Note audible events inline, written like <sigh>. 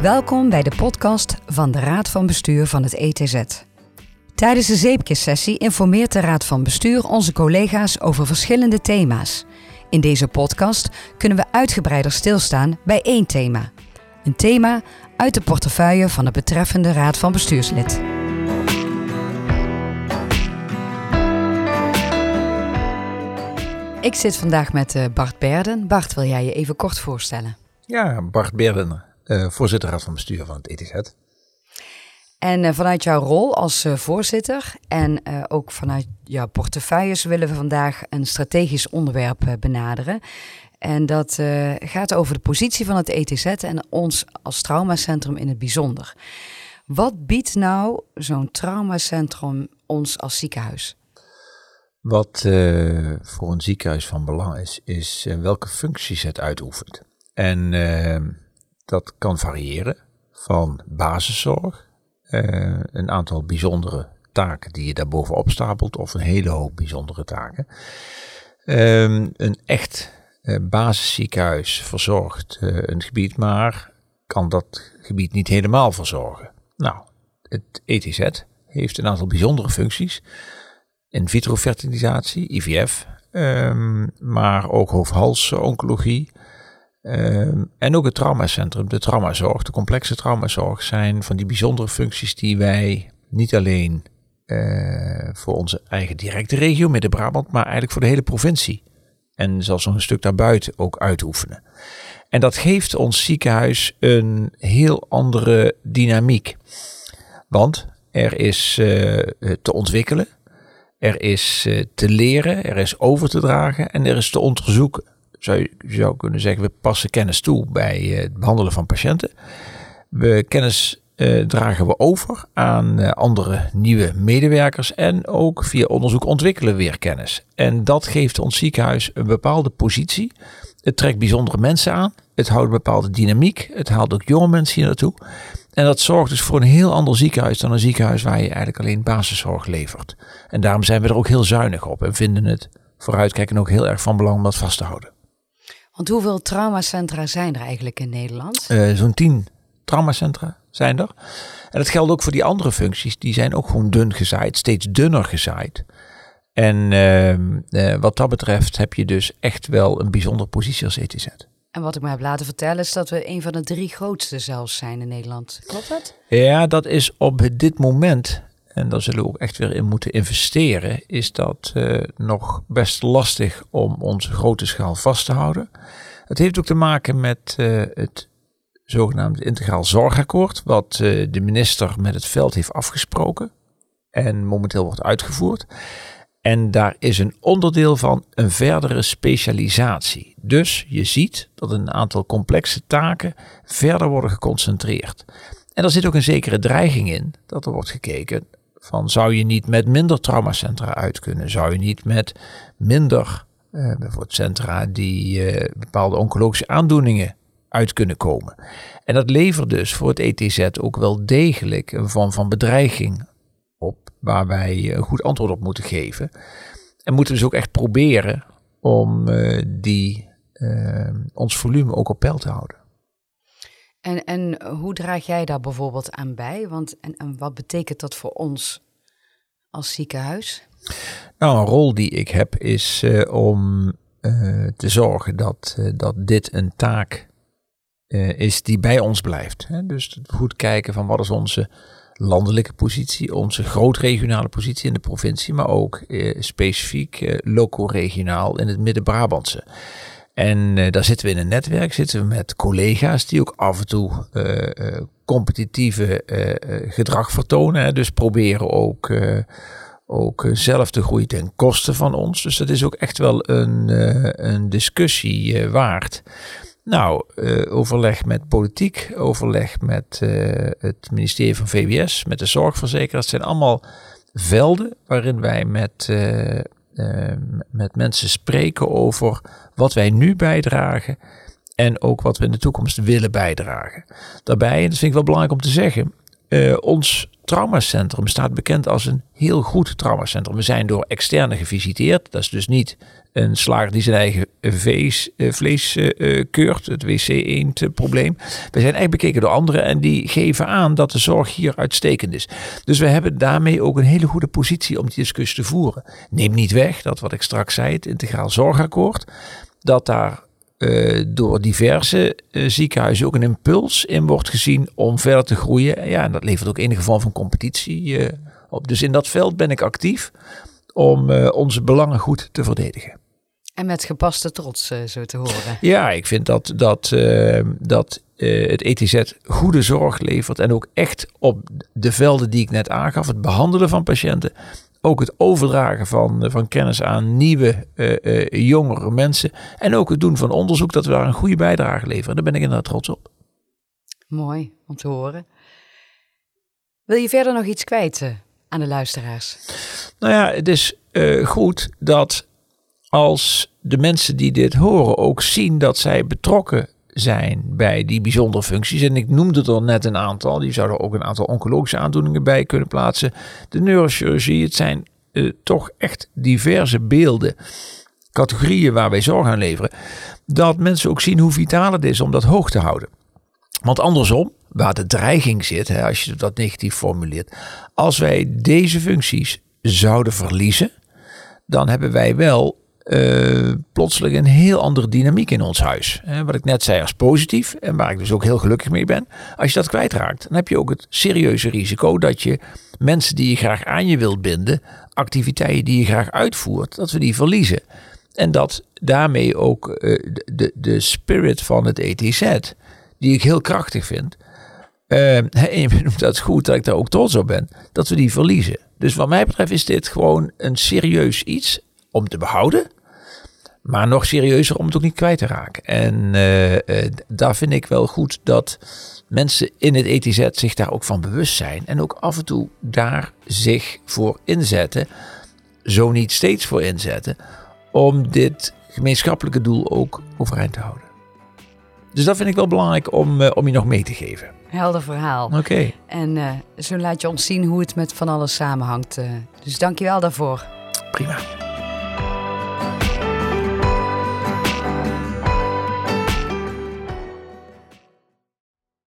Welkom bij de podcast van de Raad van Bestuur van het ETZ. Tijdens de zeepkissessie informeert de Raad van Bestuur onze collega's over verschillende thema's. In deze podcast kunnen we uitgebreider stilstaan bij één thema. Een thema uit de portefeuille van het betreffende Raad van Bestuurslid. Ik zit vandaag met eh, Bart Berden. Bart, wil jij je even kort voorstellen? Ja, Bart Berden, voorzitter Raad van Bestuur van het ETZ. En uh, vanuit jouw rol als uh, voorzitter en ook vanuit jouw portefeuilles willen we vandaag een strategisch onderwerp benaderen. En dat gaat over de positie van het ETZ en ons als traumacentrum in het bijzonder. Wat biedt nou zo'n traumacentrum ons als ziekenhuis? Wat uh, voor een ziekenhuis van belang is, is welke functies het uitoefent. En uh, dat kan variëren van basiszorg, een aantal bijzondere taken die je daarbovenop stapelt, of een hele hoop bijzondere taken. Ehm, een echt basisziekenhuis verzorgt een gebied, maar kan dat gebied niet helemaal verzorgen. Nou, het ETZ heeft een aantal bijzondere functies in vitro fertilisatie, IVF, um, maar ook hoofd-hals-oncologie. Um, en ook het traumacentrum, de traumazorg, de complexe traumazorg zijn van die bijzondere functies die wij niet alleen uh, voor onze eigen directe regio, Midden-Brabant, maar eigenlijk voor de hele provincie. En zelfs nog een stuk daarbuiten ook uitoefenen. En dat geeft ons ziekenhuis een heel andere dynamiek. Want er is uh, te ontwikkelen er is te leren, er is over te dragen en er is te onderzoeken. Zou je zou kunnen zeggen, we passen kennis toe bij uh, het behandelen van patiënten. We kennis uh, dragen we over aan andere nieuwe medewerkers en ook via onderzoek ontwikkelen we weer kennis. En dat geeft ons ziekenhuis een bepaalde positie. Het trekt bijzondere mensen aan. Het houdt een bepaalde dynamiek. Het haalt ook jonge mensen hier naartoe. En dat zorgt dus voor een heel ander ziekenhuis dan een ziekenhuis waar je eigenlijk alleen basiszorg levert. En daarom zijn we er ook heel zuinig op en vinden het vooruitkijken ook heel erg van belang om dat vast te houden. Want hoeveel traumacentra zijn er eigenlijk in Nederland? Uh, Zo'n tien traumacentra zijn er. En dat geldt ook voor die andere functies. Die zijn ook gewoon dun gezaaid, steeds dunner gezaaid. En uh, uh, wat dat betreft heb je dus echt wel een bijzondere positie als ETZ. En wat ik me heb laten vertellen is dat we een van de drie grootste zelfs zijn in Nederland. Klopt dat? Ja, dat is op dit moment, en daar zullen we ook echt weer in moeten investeren, is dat uh, nog best lastig om onze grote schaal vast te houden. Het heeft ook te maken met uh, het zogenaamde integraal zorgakkoord, wat uh, de minister met het veld heeft afgesproken en momenteel wordt uitgevoerd. En daar is een onderdeel van een verdere specialisatie. Dus je ziet dat een aantal complexe taken verder worden geconcentreerd. En er zit ook een zekere dreiging in dat er wordt gekeken van zou je niet met minder traumacentra uit kunnen? Zou je niet met minder uh, bijvoorbeeld centra die uh, bepaalde oncologische aandoeningen uit kunnen komen? En dat levert dus voor het ETZ ook wel degelijk een vorm van bedreiging op waar wij een goed antwoord op moeten geven. En moeten dus ook echt proberen om die, ons volume ook op peil te houden. En, en hoe draag jij daar bijvoorbeeld aan bij? Want en, en wat betekent dat voor ons als ziekenhuis? Nou, een rol die ik heb is uh, om te zorgen dat, dat dit een taak is die bij ons blijft. Hè? Dus goed kijken van wat is onze landelijke positie, onze groot-regionale positie in de provincie, maar ook eh, specifiek eh, loco-regionaal in het Midden-Brabantse. En uh, daar zitten we in een netwerk, zitten we met collega's die ook af en toe uh, uh, competitieve gedrag vertonen. Dus proberen ook, ook zelf te groeien ten koste van ons. Dus dat is ook echt wel een, een discussie waard. Nou, overleg met politiek, overleg met het ministerie van VWS, met de zorgverzekeraars. Het zijn allemaal velden waarin wij met, uh, met mensen spreken over wat wij nu bijdragen en ook wat we in de toekomst willen bijdragen. Daarbij, en dat vind ik wel belangrijk om te zeggen, ons traumacentrum staat bekend als een heel goed traumacentrum. We zijn door externe gevisiteerd. Dat is dus niet een slager die zijn eigen eh, vlees uh, keurt, het wc-eend-probleem. We zijn echt bekeken door anderen en die geven aan dat de zorg hier uitstekend is. Dus we hebben daarmee ook een hele goede positie om die discussie te voeren. Neem niet weg dat wat ik straks zei, het integraal zorgakkoord, dat daar uh, door diverse uh, ziekenhuizen ook een impuls in wordt gezien om verder te groeien. Ja, en dat levert ook enige vorm van competitie uh, op. Dus in dat veld ben ik actief om onze belangen goed te verdedigen. En met gepaste trots, zo te horen. Ja, ik vind dat, dat, dat het ETZ goede zorg levert en ook echt op de velden die ik net aangaf, het behandelen van patiënten, ook het overdragen van, eh, van kennis aan nieuwe, uh, uh, jongere mensen. En ook het doen van onderzoek, dat we daar een goede bijdrage leveren. Daar ben ik inderdaad trots op. Mooi om te horen. Wil je verder nog iets kwijt aan de luisteraars? Nou ja, het is goed dat als de mensen die dit horen ook zien dat zij betrokken zijn bij die bijzondere functies. En ik noemde er net een aantal. Die zouden ook een aantal oncologische aandoeningen bij kunnen plaatsen. De neurochirurgie. Het zijn uh, toch echt diverse beelden. Categorieën waar wij zorg aan leveren. Dat mensen ook zien hoe vitaal het is om dat hoog te houden. Want andersom, waar de dreiging zit, hè, als je dat negatief formuleert. Als wij deze functies zouden verliezen. Dan hebben wij wel uh, plotseling een heel andere dynamiek in ons huis. wat ik net zei als positief en waar ik dus ook heel gelukkig mee ben. Als je dat kwijtraakt, dan heb je ook het serieuze risico dat je mensen die je graag aan je wilt binden, activiteiten die je graag uitvoert, dat we die verliezen. En dat daarmee ook uh, de, de spirit van het ETZ, die ik heel krachtig vind, <laughs> en je noemt dat goed dat ik daar ook trots op ben, dat we die verliezen. Dus wat mij betreft is dit gewoon een serieus iets om te behouden. Maar nog serieuzer om het ook niet kwijt te raken. En uh, uh, daar vind ik wel goed dat mensen in het ETZ zich daar ook van bewust zijn. En ook af en toe daar zich voor inzetten. Zo niet steeds voor inzetten. Om dit gemeenschappelijke doel ook overeind te houden. Dus dat vind ik wel belangrijk om, uh, om je nog mee te geven. Helder verhaal. Oké. Okay. En zo laat je ons zien hoe het met van alles samenhangt. dus dank je wel daarvoor. Prima.